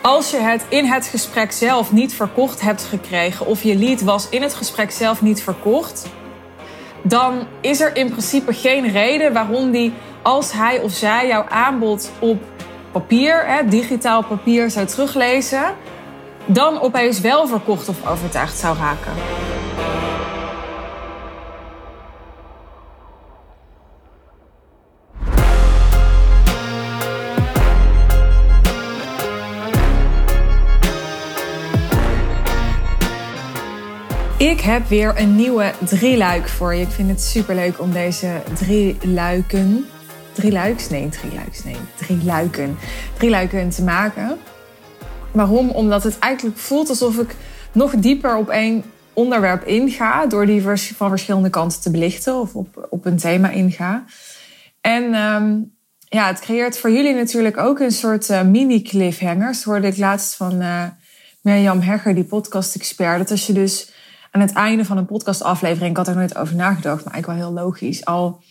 Als je het in het gesprek zelf niet verkocht hebt gekregen of je lead was in het gesprek zelf niet verkocht, dan is er in principe geen reden waarom die, als hij of zij jouw aanbod op papier, hè, digitaal papier, zou teruglezen, dan opeens wel verkocht of overtuigd zou raken. Ik heb weer een nieuwe drieluik voor je. Ik vind het super leuk om deze drie luiken. Drie luiks? Nee, drie luiks. Nee, drie luiken. Te maken. Waarom? Omdat het eigenlijk voelt alsof ik nog dieper op één onderwerp inga. Door die van verschillende kanten te belichten of op, op een thema inga. En um, ja, het creëert voor jullie natuurlijk ook een soort uh, mini-cliffhangers. Hoorde ik laatst van uh, Mirjam Hegger, die podcast-expert. Dat als je dus aan het einde van een podcastaflevering, ik had er nooit over nagedacht, maar eigenlijk wel heel logisch, al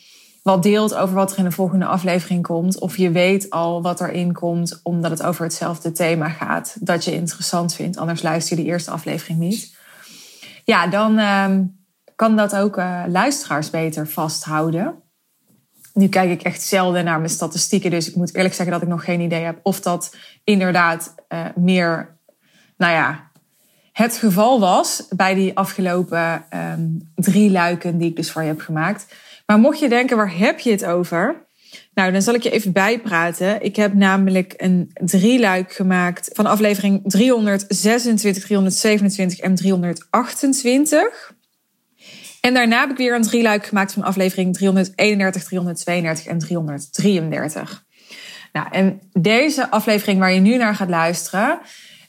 wat deelt over wat er in de volgende aflevering komt. Of je weet al wat erin komt, omdat het over hetzelfde thema gaat. Dat je interessant vindt, anders luister je de eerste aflevering niet. Ja, dan uh, kan dat ook uh, luisteraars beter vasthouden. Nu kijk ik echt zelden naar mijn statistieken, dus ik moet eerlijk zeggen dat ik nog geen idee heb of dat inderdaad uh, meer, nou ja, het geval was bij die afgelopen um, drie luiken die ik dus voor je heb gemaakt. Maar mocht je denken, waar heb je het over? Nou, dan zal ik je even bijpraten. Ik heb namelijk een drieluik gemaakt van aflevering 326, 327 en 328. En daarna heb ik weer een drieluik gemaakt van aflevering 331, 332 en 333. Nou, en deze aflevering waar je nu naar gaat luisteren,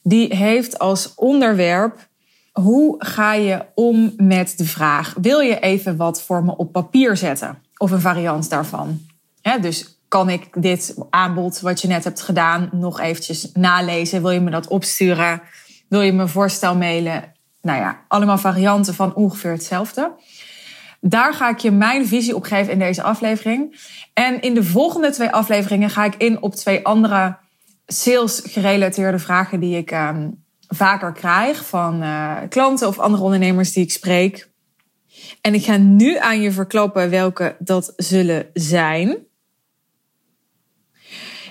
die heeft als onderwerp hoe ga je om met de vraag: wil je even wat voor me op papier zetten? Of een variant daarvan. dus kan ik dit aanbod wat je net hebt gedaan nog eventjes nalezen? Wil je me dat opsturen? Wil je me voorstel mailen? Nou ja, allemaal varianten van ongeveer hetzelfde. Daar ga ik je mijn visie op geven in deze aflevering. En in de volgende twee afleveringen ga ik in op twee andere sales gerelateerde vragen die ik um, vaker krijg van uh, klanten of andere ondernemers die ik spreek. En ik ga nu aan je verklappen welke dat zullen zijn.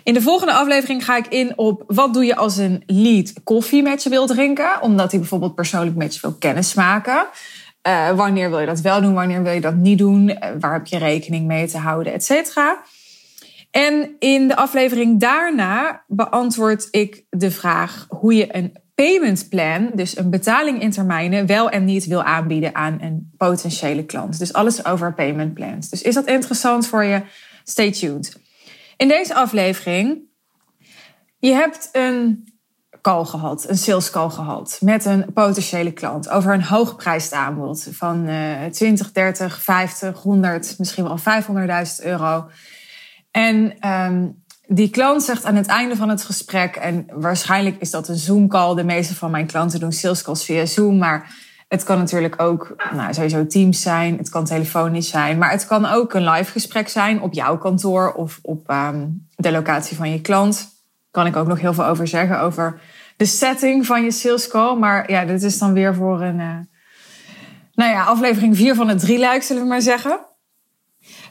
In de volgende aflevering ga ik in op wat doe je als een lead koffie met je wil drinken, omdat hij bijvoorbeeld persoonlijk met je wil kennismaken. Uh, wanneer wil je dat wel doen, wanneer wil je dat niet doen, uh, waar heb je rekening mee te houden, et cetera. En in de aflevering daarna beantwoord ik de vraag hoe je een payment plan, dus een betaling in termijnen, wel en niet wil aanbieden aan een potentiële klant. Dus alles over payment plans. Dus is dat interessant voor je? Stay tuned. In deze aflevering, je hebt een call gehad, een sales call gehad met een potentiële klant over een hoogprijsd aanbod van uh, 20, 30, 50, 100, misschien wel 500.000 euro. En um, die klant zegt aan het einde van het gesprek, en waarschijnlijk is dat een Zoom-call. De meeste van mijn klanten doen sales calls via Zoom, maar het kan natuurlijk ook nou, sowieso Teams zijn, het kan telefonisch zijn, maar het kan ook een live gesprek zijn op jouw kantoor of op um, de locatie van je klant. Kan ik ook nog heel veel over zeggen, over de setting van je sales call. Maar ja, dit is dan weer voor een, uh, nou ja, aflevering 4 van het drieluik, zullen we maar zeggen.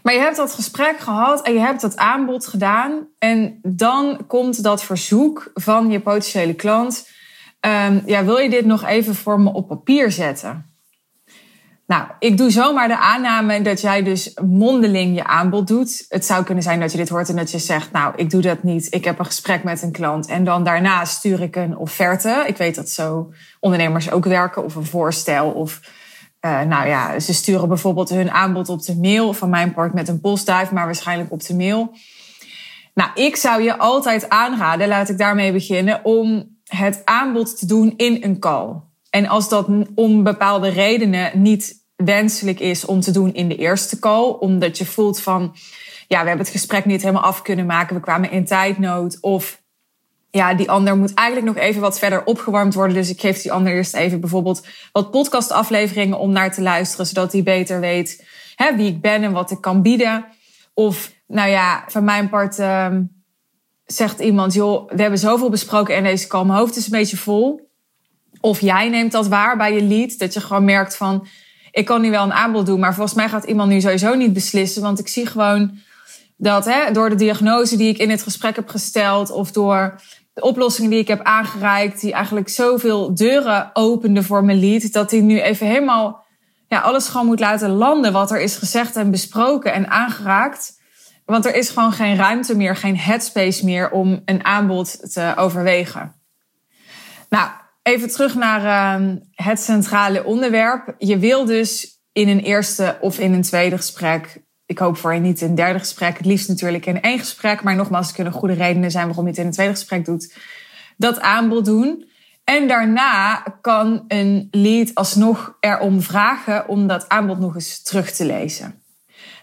Maar je hebt dat gesprek gehad en je hebt dat aanbod gedaan. En dan komt dat verzoek van je potentiële klant. Um, ja, wil je dit nog even voor me op papier zetten? Nou, ik doe zomaar de aanname dat jij dus mondeling je aanbod doet. Het zou kunnen zijn dat je dit hoort en dat je zegt, nou, ik doe dat niet. Ik heb een gesprek met een klant en dan daarna stuur ik een offerte. Ik weet dat zo ondernemers ook werken of een voorstel of uh, nou ja, ze sturen bijvoorbeeld hun aanbod op de mail. Van mijn part met een postduif, maar waarschijnlijk op de mail. Nou, ik zou je altijd aanraden, laat ik daarmee beginnen, om het aanbod te doen in een call. En als dat om bepaalde redenen niet wenselijk is om te doen in de eerste call, omdat je voelt van, ja, we hebben het gesprek niet helemaal af kunnen maken, we kwamen in tijdnood, of ja, die ander moet eigenlijk nog even wat verder opgewarmd worden. Dus ik geef die ander eerst even bijvoorbeeld wat podcastafleveringen om naar te luisteren, zodat hij beter weet hè, wie ik ben en wat ik kan bieden. Of, nou ja, van mijn part, uh, zegt iemand, joh, we hebben zoveel besproken en deze kalm hoofd is een beetje vol. Of jij neemt dat waar bij je lead, dat je gewoon merkt van, ik kan nu wel een aanbod doen, maar volgens mij gaat iemand nu sowieso niet beslissen, want ik zie gewoon dat hè, door de diagnose die ik in het gesprek heb gesteld of door de oplossingen die ik heb aangereikt, die eigenlijk zoveel deuren openden voor mijn lead, dat hij nu even helemaal ja, alles gewoon moet laten landen wat er is gezegd en besproken en aangeraakt. Want er is gewoon geen ruimte meer, geen headspace meer om een aanbod te overwegen. Nou, even terug naar uh, het centrale onderwerp. Je wil dus in een eerste of in een tweede gesprek ik hoop voor je niet in een derde gesprek. Het liefst natuurlijk in één gesprek. Maar nogmaals, er kunnen goede redenen zijn waarom je het in een tweede gesprek doet. Dat aanbod doen. En daarna kan een lead alsnog erom vragen om dat aanbod nog eens terug te lezen.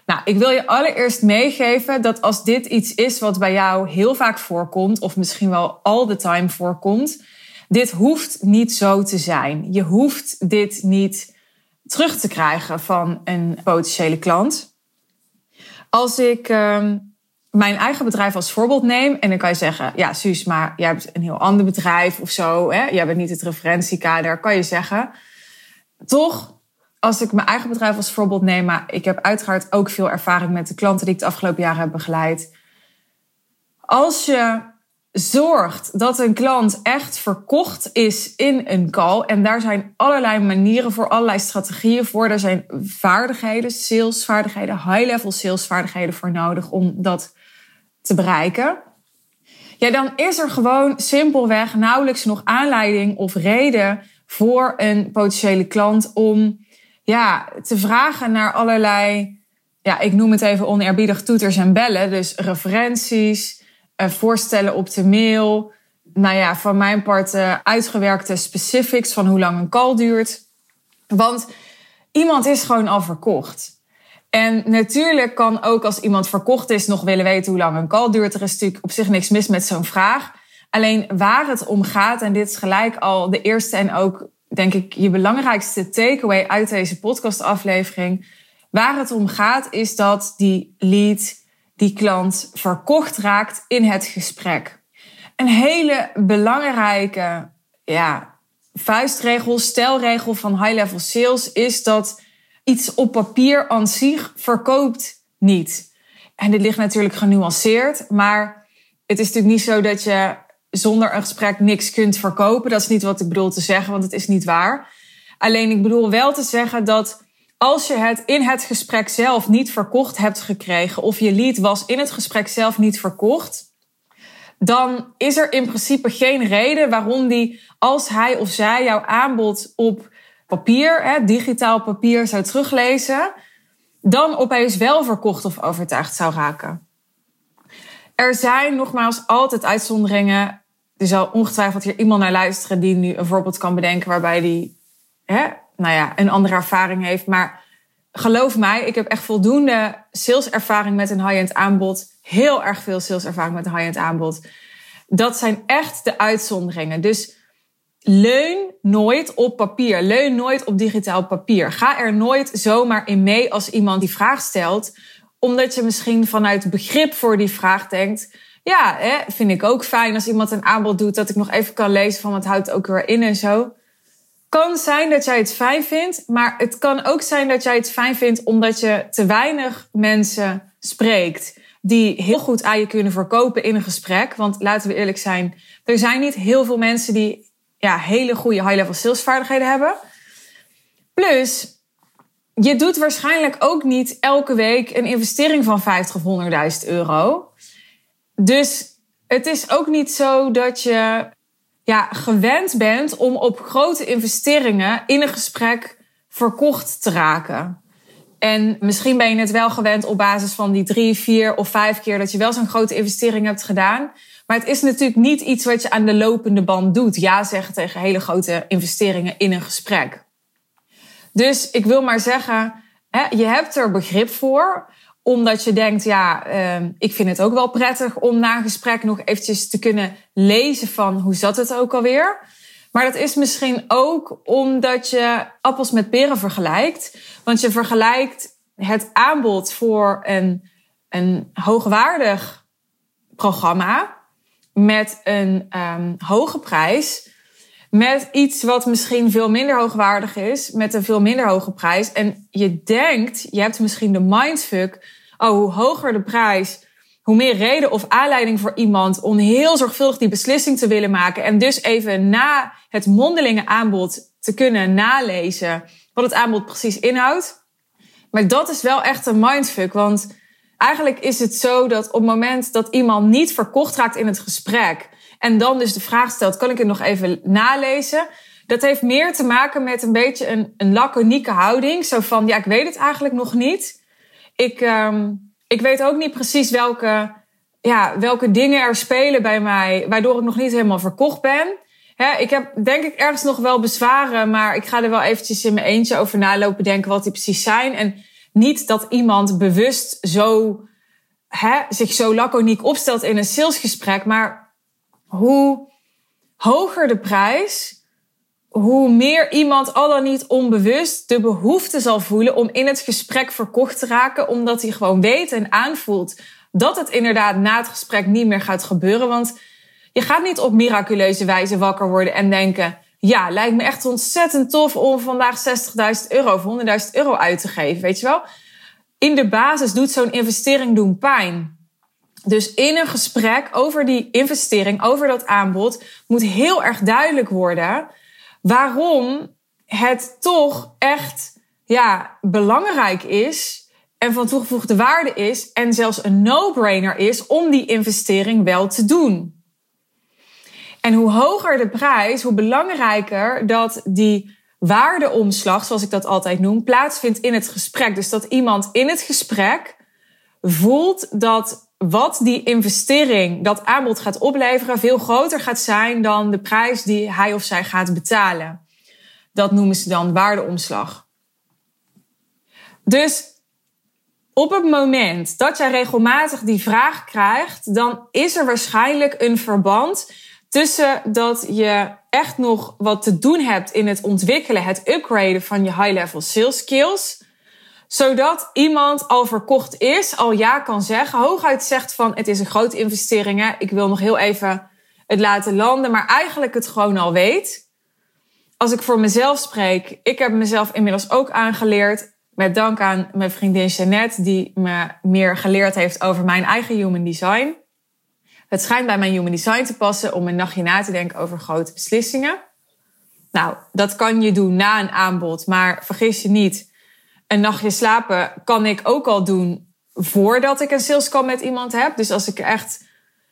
Nou, ik wil je allereerst meegeven dat als dit iets is wat bij jou heel vaak voorkomt, of misschien wel all the time voorkomt, dit hoeft niet zo te zijn. Je hoeft dit niet terug te krijgen van een potentiële klant. Als ik uh, mijn eigen bedrijf als voorbeeld neem, en dan kan je zeggen, ja, Suus, maar jij hebt een heel ander bedrijf of zo, hè? jij bent niet het referentiekader, kan je zeggen. Toch, als ik mijn eigen bedrijf als voorbeeld neem, maar ik heb uiteraard ook veel ervaring met de klanten die ik de afgelopen jaren heb begeleid. Als je zorgt dat een klant echt verkocht is in een call. En daar zijn allerlei manieren voor, allerlei strategieën voor. Er zijn vaardigheden, salesvaardigheden, high-level salesvaardigheden voor nodig om dat te bereiken. Ja, dan is er gewoon simpelweg nauwelijks nog aanleiding of reden voor een potentiële klant om ja, te vragen naar allerlei, ja, ik noem het even oneerbiedig toeters en bellen. Dus referenties, voorstellen op de mail. Nou ja, van mijn part uh, uitgewerkte specifics van hoe lang een call duurt. Want iemand is gewoon al verkocht. En natuurlijk kan ook als iemand verkocht is nog willen weten hoe lang een call duurt. Er is natuurlijk op zich niks mis met zo'n vraag. Alleen waar het om gaat, en dit is gelijk al de eerste en ook denk ik je belangrijkste takeaway uit deze podcastaflevering. Waar het om gaat is dat die lead die klant verkocht raakt in het gesprek. Een hele belangrijke ja, vuistregel, stelregel van high-level sales is dat iets op papier aan zich verkoopt niet. En dit ligt natuurlijk genuanceerd, maar het is natuurlijk niet zo dat je zonder een gesprek niks kunt verkopen. Dat is niet wat ik bedoel te zeggen, want het is niet waar. Alleen ik bedoel wel te zeggen dat als je het in het gesprek zelf niet verkocht hebt gekregen, of je lead was in het gesprek zelf niet verkocht, dan is er in principe geen reden waarom die, als hij of zij jouw aanbod op papier, hè, digitaal papier zou teruglezen, dan opeens wel verkocht of overtuigd zou raken. Er zijn nogmaals altijd uitzonderingen. Er zal ongetwijfeld hier iemand naar luisteren die nu een voorbeeld kan bedenken waarbij die hè, nou ja, een andere ervaring heeft. Maar geloof mij, ik heb echt voldoende saleservaring met een high-end aanbod. Heel erg veel saleservaring met een high-end aanbod. Dat zijn echt de uitzonderingen. Dus leun nooit op papier. Leun nooit op digitaal papier. Ga er nooit zomaar in mee als iemand die vraag stelt. Omdat je misschien vanuit begrip voor die vraag denkt. Ja, hè, vind ik ook fijn als iemand een aanbod doet dat ik nog even kan lezen van wat houdt ook weer in en zo kan zijn dat jij het fijn vindt, maar het kan ook zijn dat jij het fijn vindt omdat je te weinig mensen spreekt die heel goed aan je kunnen verkopen in een gesprek. Want laten we eerlijk zijn, er zijn niet heel veel mensen die ja, hele goede high-level salesvaardigheden hebben. Plus, je doet waarschijnlijk ook niet elke week een investering van 50 of 100.000 euro. Dus het is ook niet zo dat je ja, gewend bent om op grote investeringen in een gesprek verkocht te raken. En misschien ben je het wel gewend op basis van die drie, vier of vijf keer dat je wel zo'n grote investering hebt gedaan. Maar het is natuurlijk niet iets wat je aan de lopende band doet. Ja zeggen tegen hele grote investeringen in een gesprek. Dus ik wil maar zeggen, je hebt er begrip voor omdat je denkt, ja, uh, ik vind het ook wel prettig om na een gesprek nog eventjes te kunnen lezen van hoe zat het ook alweer. Maar dat is misschien ook omdat je appels met peren vergelijkt. Want je vergelijkt het aanbod voor een, een hoogwaardig programma met een um, hoge prijs. Met iets wat misschien veel minder hoogwaardig is. Met een veel minder hoge prijs. En je denkt, je hebt misschien de mindfuck. Oh, hoe hoger de prijs, hoe meer reden of aanleiding voor iemand om heel zorgvuldig die beslissing te willen maken. En dus even na het mondelinge aanbod te kunnen nalezen wat het aanbod precies inhoudt. Maar dat is wel echt een mindfuck. Want eigenlijk is het zo dat op het moment dat iemand niet verkocht raakt in het gesprek. En dan dus de vraag stelt, kan ik het nog even nalezen? Dat heeft meer te maken met een beetje een, een laconieke houding. Zo van, ja, ik weet het eigenlijk nog niet. Ik, um, ik weet ook niet precies welke, ja, welke dingen er spelen bij mij, waardoor ik nog niet helemaal verkocht ben. ik heb denk ik ergens nog wel bezwaren, maar ik ga er wel eventjes in mijn eentje over nalopen denken wat die precies zijn. En niet dat iemand bewust zo, zich zo laconiek opstelt in een salesgesprek, maar hoe hoger de prijs, hoe meer iemand al dan niet onbewust de behoefte zal voelen om in het gesprek verkocht te raken, omdat hij gewoon weet en aanvoelt dat het inderdaad na het gesprek niet meer gaat gebeuren. Want je gaat niet op miraculeuze wijze wakker worden en denken: ja, lijkt me echt ontzettend tof om vandaag 60.000 euro of 100.000 euro uit te geven, weet je wel? In de basis doet zo'n investering doen pijn. Dus in een gesprek over die investering, over dat aanbod, moet heel erg duidelijk worden waarom het toch echt ja, belangrijk is en van toegevoegde waarde is en zelfs een no-brainer is om die investering wel te doen. En hoe hoger de prijs, hoe belangrijker dat die waardeomslag, zoals ik dat altijd noem, plaatsvindt in het gesprek. Dus dat iemand in het gesprek voelt dat wat die investering, dat aanbod gaat opleveren, veel groter gaat zijn dan de prijs die hij of zij gaat betalen. Dat noemen ze dan waardeomslag. Dus op het moment dat jij regelmatig die vraag krijgt, dan is er waarschijnlijk een verband tussen dat je echt nog wat te doen hebt in het ontwikkelen, het upgraden van je high-level sales skills zodat iemand al verkocht is, al ja kan zeggen, hooguit zegt van het is een grote investering, hè? ik wil nog heel even het laten landen, maar eigenlijk het gewoon al weet. Als ik voor mezelf spreek, ik heb mezelf inmiddels ook aangeleerd, met dank aan mijn vriendin Jeannette, die me meer geleerd heeft over mijn eigen human design. Het schijnt bij mijn human design te passen om een nachtje na te denken over grote beslissingen. Nou, dat kan je doen na een aanbod, maar vergis je niet een nachtje slapen kan ik ook al doen voordat ik een sales call met iemand heb. Dus als ik echt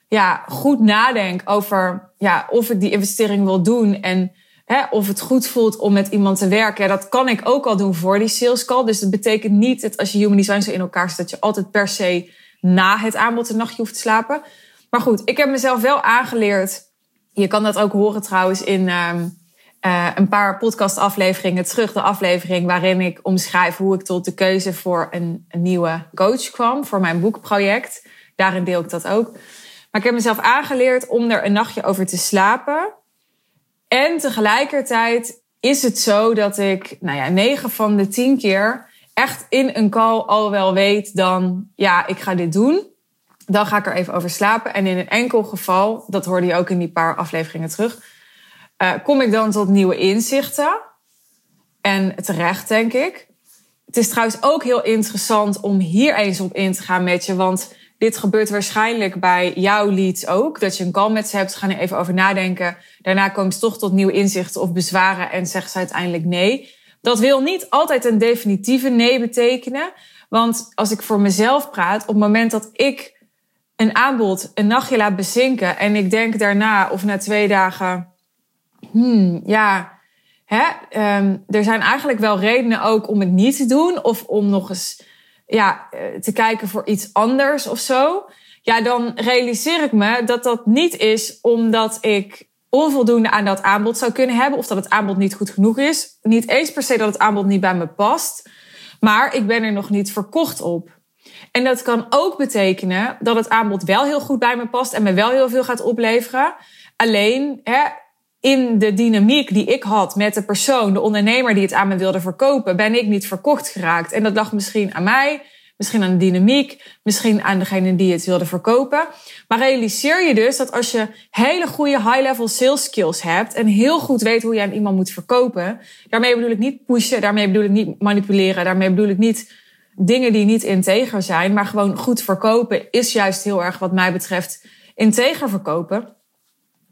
ja, goed nadenk over ja, of ik die investering wil doen en hè, of het goed voelt om met iemand te werken, dat kan ik ook al doen voor die sales call. Dus dat betekent niet dat als je human design zo in elkaar zit, dat je altijd per se na het aanbod een nachtje hoeft te slapen. Maar goed, ik heb mezelf wel aangeleerd. Je kan dat ook horen trouwens in. Ehm, uh, een paar podcastafleveringen terug, de aflevering waarin ik omschrijf hoe ik tot de keuze voor een, een, nieuwe coach kwam voor mijn boekproject. Daarin deel ik dat ook. Maar ik heb mezelf aangeleerd om er een nachtje over te slapen. En tegelijkertijd is het zo dat ik, nou ja, 9 van de 10 keer echt in een call al wel weet dan, ja, ik ga dit doen. Dan ga ik er even over slapen. En in een enkel geval, dat hoorde je ook in die paar afleveringen terug uh, kom ik dan tot nieuwe inzichten. En terecht, denk ik. Het is trouwens ook heel interessant om hier eens op in te gaan met je. Want dit gebeurt waarschijnlijk bij jouw leads ook. Dat je een call met ze hebt, gaan er even over nadenken. Daarna komen ze toch tot nieuwe inzichten of bezwaren en zeggen ze uiteindelijk nee. Dat wil niet altijd een definitieve nee betekenen. Want als ik voor mezelf praat, op het moment dat ik een aanbod een nachtje laat bezinken en ik denk daarna of na twee dagen hmm, ja, hè, um, er zijn eigenlijk wel redenen ook om het niet te doen. Of om nog eens ja, eh, te kijken voor iets anders of zo. Ja, dan realiseer ik me dat dat niet is omdat ik onvoldoende aan dat aanbod zou kunnen hebben. Of dat het aanbod niet goed genoeg is. Niet eens per se dat het aanbod niet bij me past. Maar ik ben er nog niet verkocht op. En dat kan ook betekenen dat het aanbod wel heel goed bij me past en me wel heel veel gaat opleveren. Alleen, hè, in de dynamiek die ik had met de persoon, de ondernemer die het aan me wilde verkopen, ben ik niet verkocht geraakt. En dat lag misschien aan mij, misschien aan de dynamiek, misschien aan degene die het wilde verkopen. Maar realiseer je dus dat als je hele goede high-level sales skills hebt en heel goed weet hoe je aan iemand moet verkopen, daarmee bedoel ik niet pushen, daarmee bedoel ik niet manipuleren, daarmee bedoel ik niet dingen die niet integer zijn, maar gewoon goed verkopen is juist heel erg wat mij betreft integer verkopen.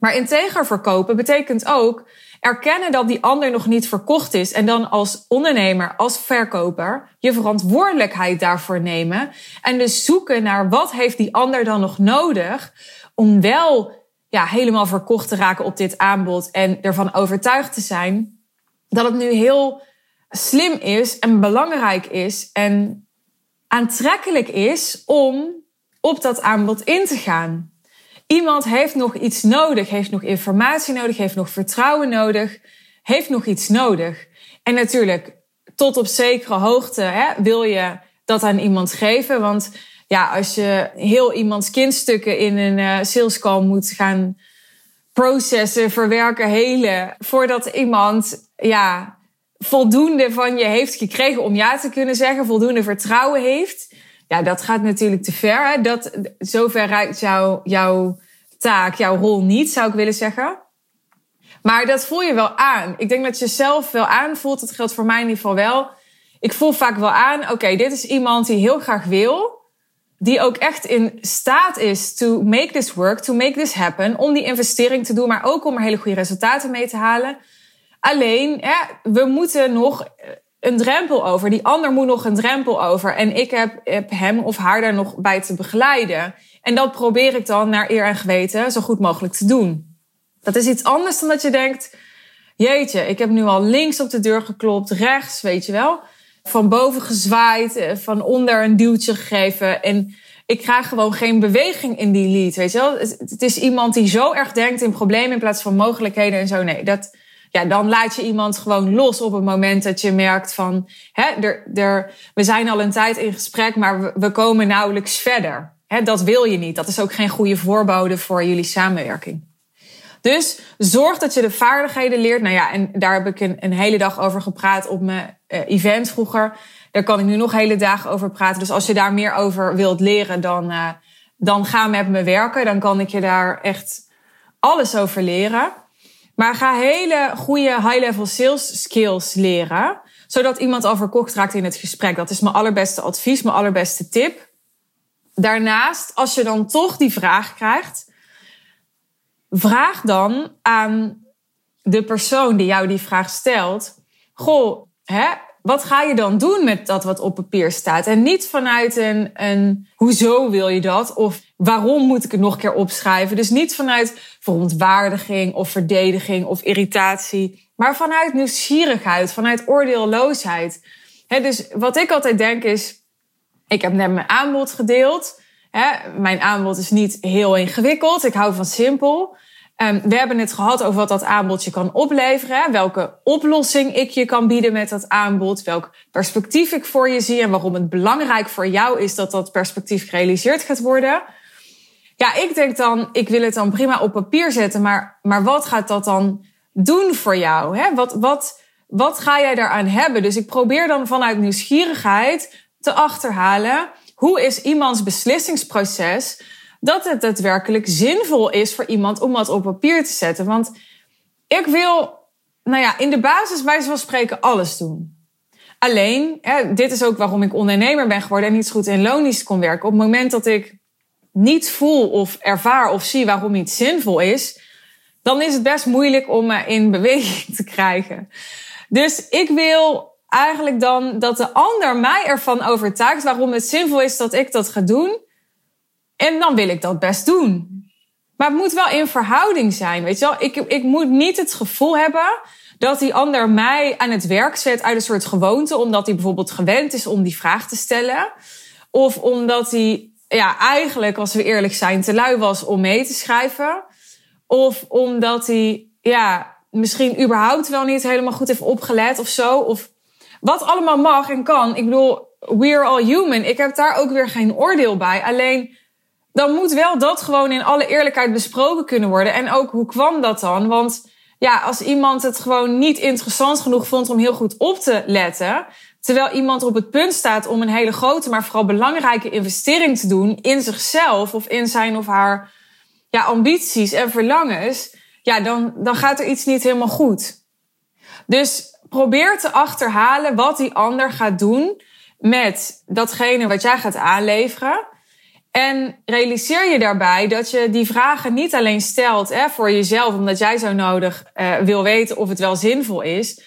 Maar integer verkopen betekent ook erkennen dat die ander nog niet verkocht is en dan als ondernemer, als verkoper je verantwoordelijkheid daarvoor nemen en dus zoeken naar wat heeft die ander dan nog nodig om wel ja, helemaal verkocht te raken op dit aanbod en ervan overtuigd te zijn dat het nu heel slim is en belangrijk is en aantrekkelijk is om op dat aanbod in te gaan. Iemand heeft nog iets nodig, heeft nog informatie nodig, heeft nog vertrouwen nodig, heeft nog iets nodig. En natuurlijk, tot op zekere hoogte hè, wil je dat aan iemand geven. Want ja, als je heel iemands kindstukken in een uh, sales call moet gaan processen, verwerken, helen, voordat iemand ja, voldoende van je heeft gekregen om ja te kunnen zeggen, voldoende vertrouwen heeft. Ja, dat gaat natuurlijk te ver. Hè? Dat, zover reikt jou, jouw taak, jouw rol niet, zou ik willen zeggen. Maar dat voel je wel aan. Ik denk dat je zelf wel aanvoelt. Dat geldt voor mij in ieder geval wel. Ik voel vaak wel aan, oké, dit is iemand die heel graag wil. Die ook echt in staat is to make this work, to make this happen. Om die investering te doen, maar ook om er hele goede resultaten mee te halen. Alleen, hè, we moeten nog een drempel over. Die ander moet nog een drempel over. En ik heb, heb hem of haar daar nog bij te begeleiden. En dat probeer ik dan naar eer en geweten zo goed mogelijk te doen. Dat is iets anders dan dat je denkt, jeetje, ik heb nu al links op de deur geklopt, rechts, weet je wel. Van boven gezwaaid, eh, van onder een duwtje gegeven. En ik krijg gewoon geen beweging in die lead, weet je wel. Het is iemand die zo erg denkt in problemen in plaats van mogelijkheden en zo. Nee, dat, ja, dan laat je iemand gewoon los op het moment dat je merkt van, hè, er, er, we zijn al een tijd in gesprek, maar we, we komen nauwelijks verder. Hè, dat wil je niet. Dat is ook geen goede voorbode voor jullie samenwerking. Dus zorg dat je de vaardigheden leert. Nou ja, en daar heb ik een, hele dag over gepraat op mijn uh, event vroeger. Daar kan ik nu nog hele dagen over praten. Dus als je daar meer over wilt leren, dan, uh, dan ga met me werken. Dan kan ik je daar echt alles over leren. Maar ga hele goede high-level sales skills leren. Zodat iemand al verkocht raakt in het gesprek. Dat is mijn allerbeste advies, mijn allerbeste tip. Daarnaast, als je dan toch die vraag krijgt, vraag dan aan de persoon die jou die vraag stelt: Goh, hè, wat ga je dan doen met dat wat op papier staat? En niet vanuit een, een hoezo wil je dat? Of waarom moet ik het nog een keer opschrijven? Dus niet vanuit verontwaardiging of verdediging of irritatie, maar vanuit nieuwsgierigheid, vanuit oordeelloosheid. He, dus wat ik altijd denk is, ik heb net mijn aanbod gedeeld. Mijn aanbod is niet heel ingewikkeld. Ik hou van simpel. Um, we hebben het gehad over wat dat aanbod je kan opleveren. Welke oplossing ik je kan bieden met dat aanbod. Welk perspectief ik voor je zie. En waarom het belangrijk voor jou is dat dat perspectief gerealiseerd gaat worden. Ja, ik denk dan, ik wil het dan prima op papier zetten. Maar, maar wat gaat dat dan doen voor jou? Hè? Wat, wat, wat ga jij daaraan hebben? Dus ik probeer dan vanuit nieuwsgierigheid te achterhalen. Hoe is iemands beslissingsproces dat het daadwerkelijk zinvol is voor iemand om wat op papier te zetten. Want ik wil, nou ja, in de basis wijze van spreken alles doen. Alleen, hè, dit is ook waarom ik ondernemer ben geworden en niet zo goed in loondienst kon werken. Op het moment dat ik niet voel of ervaar of zie waarom iets zinvol is, dan is het best moeilijk om me in beweging te krijgen. Dus ik wil eigenlijk dan dat de ander mij ervan overtuigt waarom het zinvol is dat ik dat ga doen. En dan wil ik dat best doen. Maar het moet wel in verhouding zijn, weet je wel. Ik, ik moet niet het gevoel hebben dat die ander mij aan het werk zet uit een soort gewoonte, omdat hij bijvoorbeeld gewend is om die vraag te stellen. Of omdat hij, ja, eigenlijk, als we eerlijk zijn, te lui was om mee te schrijven. Of omdat hij, ja, misschien überhaupt wel niet helemaal goed heeft opgelet of zo. Of wat allemaal mag en kan. Ik bedoel, we're all human. Ik heb daar ook weer geen oordeel bij. Alleen, dan moet wel dat gewoon in alle eerlijkheid besproken kunnen worden. En ook hoe kwam dat dan? Want ja, als iemand het gewoon niet interessant genoeg vond om heel goed op te letten, Terwijl iemand op het punt staat om een hele grote, maar vooral belangrijke investering te doen in zichzelf of in zijn of haar ja, ambities en verlangens, ja, dan, dan gaat er iets niet helemaal goed. Dus probeer te achterhalen wat die ander gaat doen met datgene wat jij gaat aanleveren. En realiseer je daarbij dat je die vragen niet alleen stelt hè, voor jezelf, omdat jij zo nodig uh, wil weten of het wel zinvol is,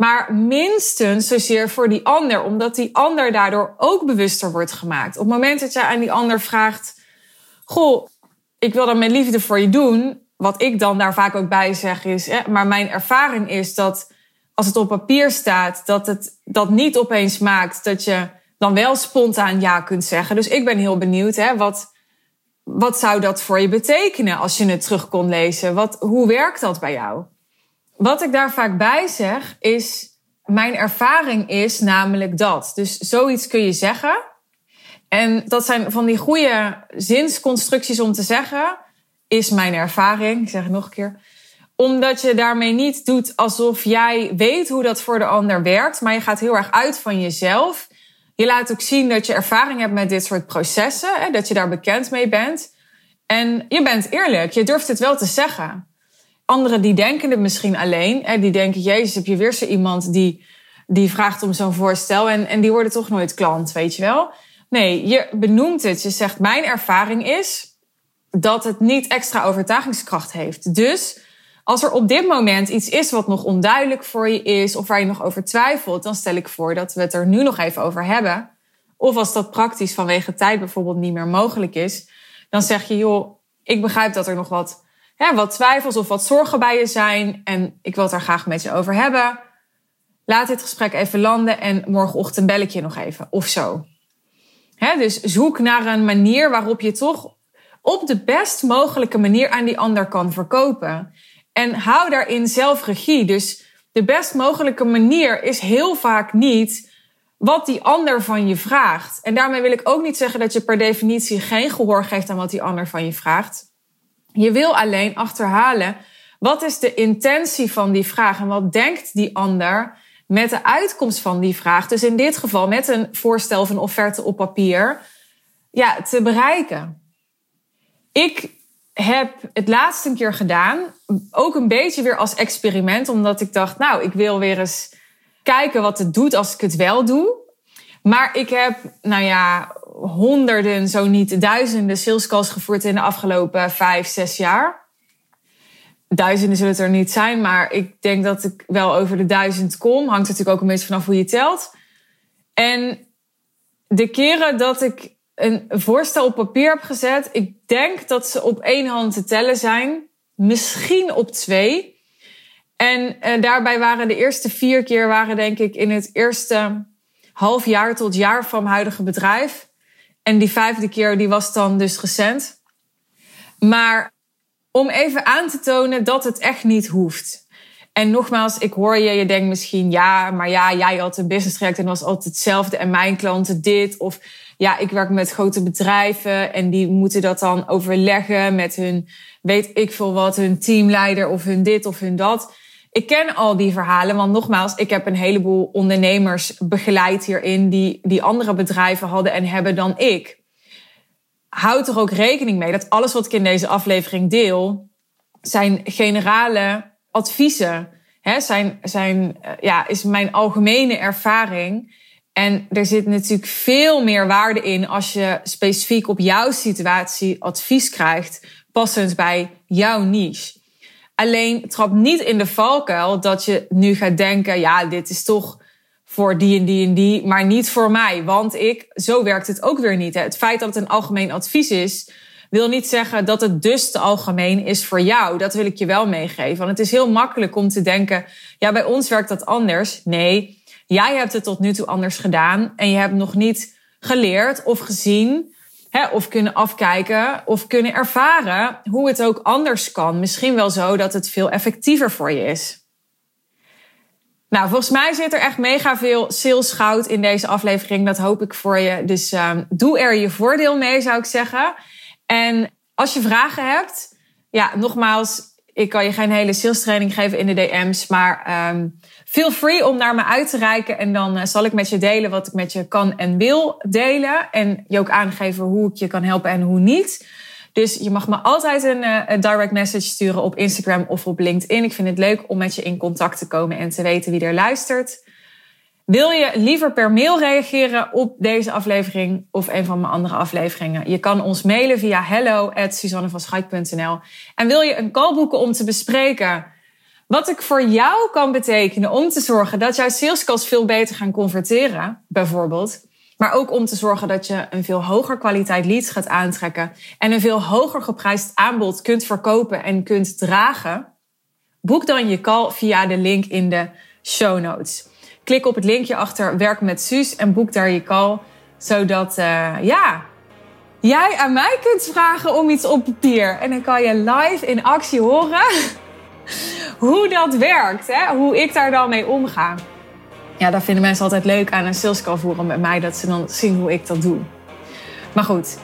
maar minstens zozeer voor die ander, omdat die ander daardoor ook bewuster wordt gemaakt. Op het moment dat jij aan die ander vraagt: Goh, ik wil dan mijn liefde voor je doen. Wat ik dan daar vaak ook bij zeg is, maar mijn ervaring is dat als het op papier staat, dat het dat niet opeens maakt dat je dan wel spontaan ja kunt zeggen. Dus ik ben heel benieuwd, hè, wat, wat zou dat voor je betekenen als je het terug kon lezen? Wat, hoe werkt dat bij jou? Wat ik daar vaak bij zeg is, mijn ervaring is namelijk dat. Dus zoiets kun je zeggen. En dat zijn van die goede zinsconstructies om te zeggen, is mijn ervaring. Ik zeg het nog een keer omdat je daarmee niet doet alsof jij weet hoe dat voor de ander werkt, maar je gaat heel erg uit van jezelf. Je laat ook zien dat je ervaring hebt met dit soort processen, hè, dat je daar bekend mee bent. En je bent eerlijk, je durft het wel te zeggen. Anderen die denken het misschien alleen, hè, die denken, jezus, heb je weer zo iemand die, die vraagt om zo'n voorstel en, en die worden toch nooit klant, weet je wel? Nee, je benoemt het. Je zegt, mijn ervaring is dat het niet extra overtuigingskracht heeft. Dus als er op dit moment iets is wat nog onduidelijk voor je is of waar je nog over twijfelt, dan stel ik voor dat we het er nu nog even over hebben. Of als dat praktisch vanwege tijd bijvoorbeeld niet meer mogelijk is, dan zeg je, joh, ik begrijp dat er nog wat, hè, wat twijfels of wat zorgen bij je zijn en ik wil het daar graag met je over hebben. Laat dit gesprek even landen en morgenochtend bel ik je nog even of zo. Hè, dus zoek naar een manier waarop je toch op de best mogelijke manier aan die ander kan verkopen. En hou daarin zelf regie. Dus de best mogelijke manier is heel vaak niet wat die ander van je vraagt. En daarmee wil ik ook niet zeggen dat je per definitie geen gehoor geeft aan wat die ander van je vraagt. Je wil alleen achterhalen wat is de intentie van die vraag en wat denkt die ander met de uitkomst van die vraag. Dus in dit geval met een voorstel of een offerte op papier ja, te bereiken. Ik heb het laatst een keer gedaan. Ook een beetje weer als experiment. Omdat ik dacht, nou, ik wil weer eens kijken wat het doet als ik het wel doe. Maar ik heb, nou ja, honderden, zo niet duizenden sales calls gevoerd in de afgelopen vijf, zes jaar. Duizenden zullen het er niet zijn, maar ik denk dat ik wel over de duizend kom. Hangt natuurlijk ook een beetje vanaf hoe je telt. En de keren dat ik een voorstel op papier heb gezet. Ik denk dat ze op één hand te tellen zijn. Misschien op twee. En uh, daarbij waren de eerste vier keer, waren denk ik in het eerste half jaar tot jaar van mijn huidige bedrijf. En die vijfde keer, die was dan dus recent. Maar om even aan te tonen dat het echt niet hoeft. En nogmaals, ik hoor je, je denkt misschien, ja, maar ja, jij had een business traject en was altijd hetzelfde en mijn klanten dit. Of ja, ik werk met grote bedrijven en die moeten dat dan overleggen met hun, weet ik veel wat, hun teamleider of hun dit of hun dat. Ik ken al die verhalen, want nogmaals, ik heb een heleboel ondernemers begeleid hierin die, die andere bedrijven hadden en hebben dan ik. Houd er ook rekening mee dat alles wat ik in deze aflevering deel, zijn generale adviezen. Hè, zijn, zijn, eh, ja, is mijn algemene ervaring. En er zit natuurlijk veel meer waarde in als je specifiek op jouw situatie advies krijgt, passend bij jouw niche. Alleen trap niet in de valkuil dat je nu gaat denken, ja, dit is toch voor die en die en die, maar niet voor mij. Want ik, zo werkt het ook weer niet. Het feit dat het een algemeen advies is, wil niet zeggen dat het dus te algemeen is voor jou. Dat wil ik je wel meegeven. Want het is heel makkelijk om te denken, ja, bij ons werkt dat anders. Nee, Jij hebt het tot nu toe anders gedaan en je hebt nog niet geleerd of gezien hè, of kunnen afkijken of kunnen ervaren hoe het ook anders kan. Misschien wel zo dat het veel effectiever voor je is. Nou, volgens mij zit er echt mega veel salesgoud in deze aflevering. Dat hoop ik voor je. Dus um, doe er je voordeel mee, zou ik zeggen. En als je vragen hebt, ja, nogmaals, Ik kan je geen hele sales training geven in de DM's, maar um, feel free om naar me uit te reiken. En dan uh, zal ik met je delen wat ik met je kan en wil delen. En je ook aangeven hoe ik je kan helpen en hoe niet. Dus je mag me altijd een, een, direct message sturen op Instagram of op LinkedIn. Ik vind het leuk om met je in contact te komen en te weten wie er luistert. Wil je liever per mail reageren op deze aflevering of een van mijn andere afleveringen? Je kan ons mailen via hello@suzannevanschaik.nl. En wil je een call boeken om te bespreken wat ik voor jou kan betekenen om te zorgen dat jouw salescalls veel beter gaan converteren, bijvoorbeeld. Maar ook om te zorgen dat je een veel hoger kwaliteit leads gaat aantrekken en een veel hoger geprijsd aanbod kunt verkopen en kunt dragen. Boek dan je call via de link in de show notes. Klik op het linkje achter Werk met Suus en boek daar je call. Zodat, uh, ja, jij aan mij kunt vragen om iets op papier. En dan kan je live in actie horen hoe dat werkt. Hè? Hoe ik daar dan mee omga. Ja, dat vinden mensen altijd leuk aan een sales call voeren met mij. Dat ze dan zien hoe ik dat doe. Maar goed,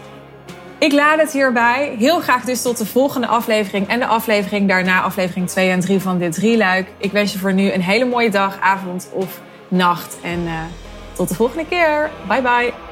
ik laat het hierbij. Heel graag dus tot de volgende aflevering. En de aflevering daarna, aflevering 2 en 3 van dit drieluik. Ik wens je voor nu een hele mooie dag, avond of nacht. En uh, tot de volgende keer. Bye bye.